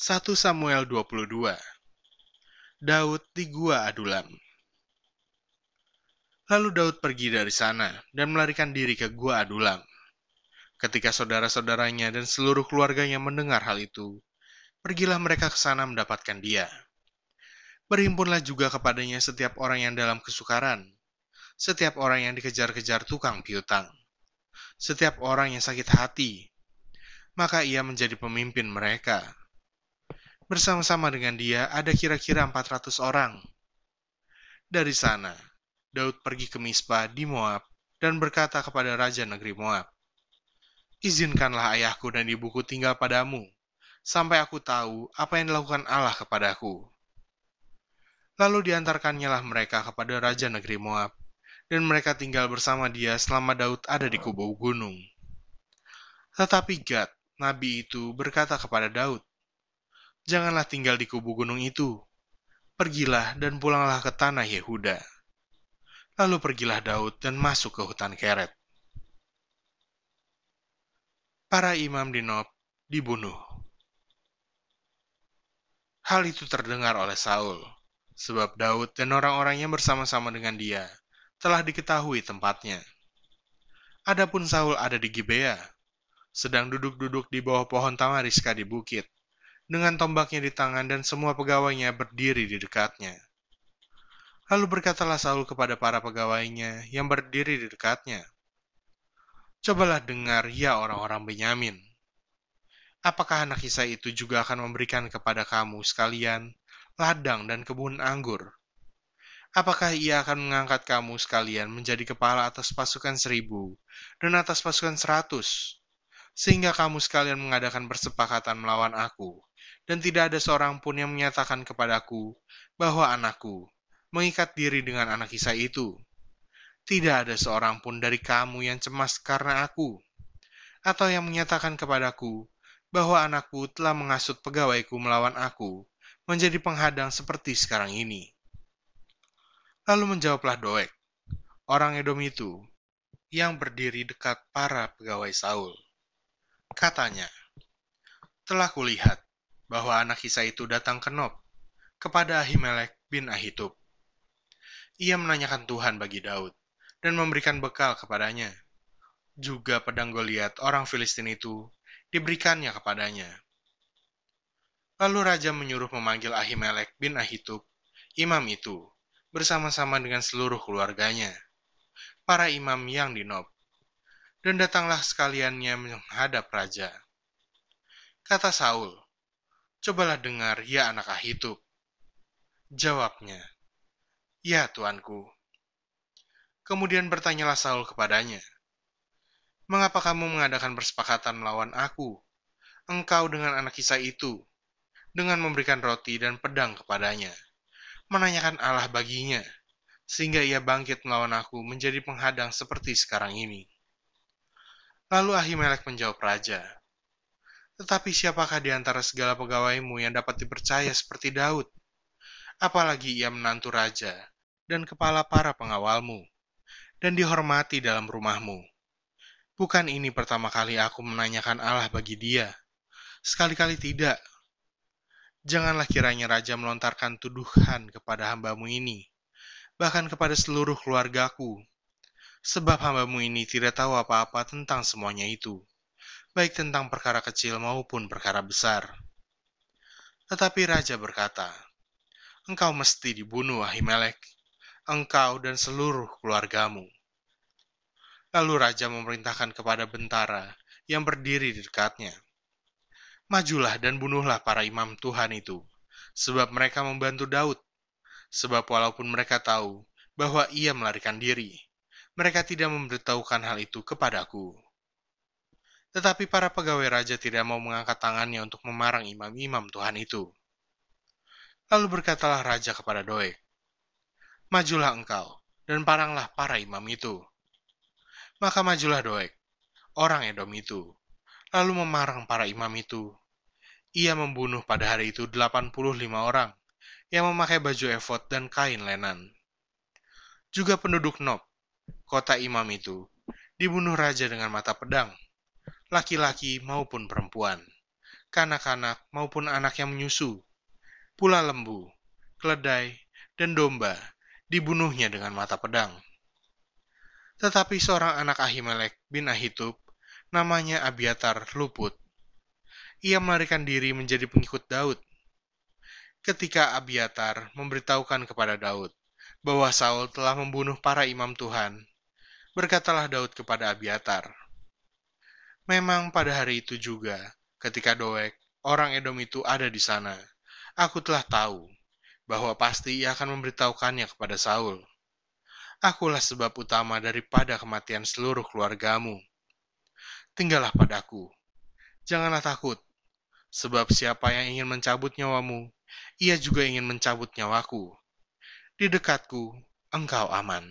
1 Samuel 22 Daud di Gua Adulam Lalu Daud pergi dari sana dan melarikan diri ke Gua Adulam. Ketika saudara-saudaranya dan seluruh keluarganya mendengar hal itu, pergilah mereka ke sana mendapatkan dia. Berhimpunlah juga kepadanya setiap orang yang dalam kesukaran, setiap orang yang dikejar-kejar tukang piutang, setiap orang yang sakit hati, maka ia menjadi pemimpin mereka. Bersama-sama dengan dia ada kira-kira 400 orang. Dari sana, Daud pergi ke Mispa di Moab dan berkata kepada Raja Negeri Moab, Izinkanlah ayahku dan ibuku tinggal padamu, sampai aku tahu apa yang dilakukan Allah kepadaku. Lalu diantarkannya lah mereka kepada Raja Negeri Moab, dan mereka tinggal bersama dia selama Daud ada di kubu gunung. Tetapi Gad, nabi itu, berkata kepada Daud, Janganlah tinggal di kubu gunung itu. Pergilah dan pulanglah ke tanah Yehuda. Lalu pergilah Daud dan masuk ke hutan Keret. Para imam di Nob dibunuh. Hal itu terdengar oleh Saul, sebab Daud dan orang-orangnya bersama-sama dengan dia telah diketahui tempatnya. Adapun Saul ada di Gibea, sedang duduk-duduk di bawah pohon tamariska di bukit, dengan tombaknya di tangan dan semua pegawainya berdiri di dekatnya. Lalu berkatalah Saul kepada para pegawainya yang berdiri di dekatnya, Cobalah dengar ya orang-orang Benyamin. Apakah anak Isai itu juga akan memberikan kepada kamu sekalian ladang dan kebun anggur Apakah ia akan mengangkat kamu sekalian menjadi kepala atas pasukan seribu dan atas pasukan seratus, sehingga kamu sekalian mengadakan persepakatan melawan aku, dan tidak ada seorang pun yang menyatakan kepadaku bahwa anakku mengikat diri dengan anak Isa itu. Tidak ada seorang pun dari kamu yang cemas karena aku, atau yang menyatakan kepadaku bahwa anakku telah mengasut pegawaiku melawan aku, menjadi penghadang seperti sekarang ini. Lalu menjawablah Doeg, orang Edom itu, yang berdiri dekat para pegawai Saul. Katanya, telah kulihat bahwa anak Isa itu datang ke Nob, kepada Ahimelek bin Ahitub. Ia menanyakan Tuhan bagi Daud, dan memberikan bekal kepadanya. Juga pedang Goliat orang Filistin itu diberikannya kepadanya. Lalu raja menyuruh memanggil Ahimelek bin Ahitub, imam itu, bersama-sama dengan seluruh keluarganya, para imam yang di Nob. Dan datanglah sekaliannya menghadap raja. Kata Saul, Cobalah dengar, ya anak Ahitub. Jawabnya, Ya tuanku. Kemudian bertanyalah Saul kepadanya, Mengapa kamu mengadakan persepakatan melawan aku, engkau dengan anak kisah itu, dengan memberikan roti dan pedang kepadanya?' menanyakan Allah baginya, sehingga ia bangkit melawan aku menjadi penghadang seperti sekarang ini. Lalu Ahimelek menjawab raja, Tetapi siapakah di antara segala pegawaimu yang dapat dipercaya seperti Daud? Apalagi ia menantu raja dan kepala para pengawalmu, dan dihormati dalam rumahmu. Bukan ini pertama kali aku menanyakan Allah bagi dia. Sekali-kali tidak, Janganlah kiranya raja melontarkan tuduhan kepada hambamu ini, bahkan kepada seluruh keluargaku, sebab hambamu ini tidak tahu apa-apa tentang semuanya itu, baik tentang perkara kecil maupun perkara besar. Tetapi raja berkata, Engkau mesti dibunuh, Ahimelek, engkau dan seluruh keluargamu. Lalu raja memerintahkan kepada bentara yang berdiri di dekatnya, Majulah dan bunuhlah para imam Tuhan itu, sebab mereka membantu Daud. Sebab walaupun mereka tahu bahwa ia melarikan diri, mereka tidak memberitahukan hal itu kepadaku. Tetapi para pegawai raja tidak mau mengangkat tangannya untuk memarang imam-imam Tuhan itu. Lalu berkatalah raja kepada Doeg, Majulah engkau, dan paranglah para imam itu. Maka majulah Doeg, orang Edom itu, lalu memarang para imam itu ia membunuh pada hari itu 85 orang yang memakai baju efod dan kain lenan. Juga penduduk Nob, kota imam itu, dibunuh raja dengan mata pedang, laki-laki maupun perempuan, kanak-kanak maupun anak yang menyusu, pula lembu, keledai, dan domba dibunuhnya dengan mata pedang. Tetapi seorang anak Ahimelek bin Ahitub, namanya Abiatar, luput. Ia melarikan diri menjadi pengikut Daud. Ketika Abiatar memberitahukan kepada Daud bahwa Saul telah membunuh para imam Tuhan, berkatalah Daud kepada Abiatar, Memang pada hari itu juga, ketika Doeg, orang Edom itu ada di sana, aku telah tahu bahwa pasti ia akan memberitahukannya kepada Saul. Akulah sebab utama daripada kematian seluruh keluargamu. Tinggallah padaku. Janganlah takut, sebab siapa yang ingin mencabut nyawamu, ia juga ingin mencabut nyawaku. Di dekatku, engkau aman.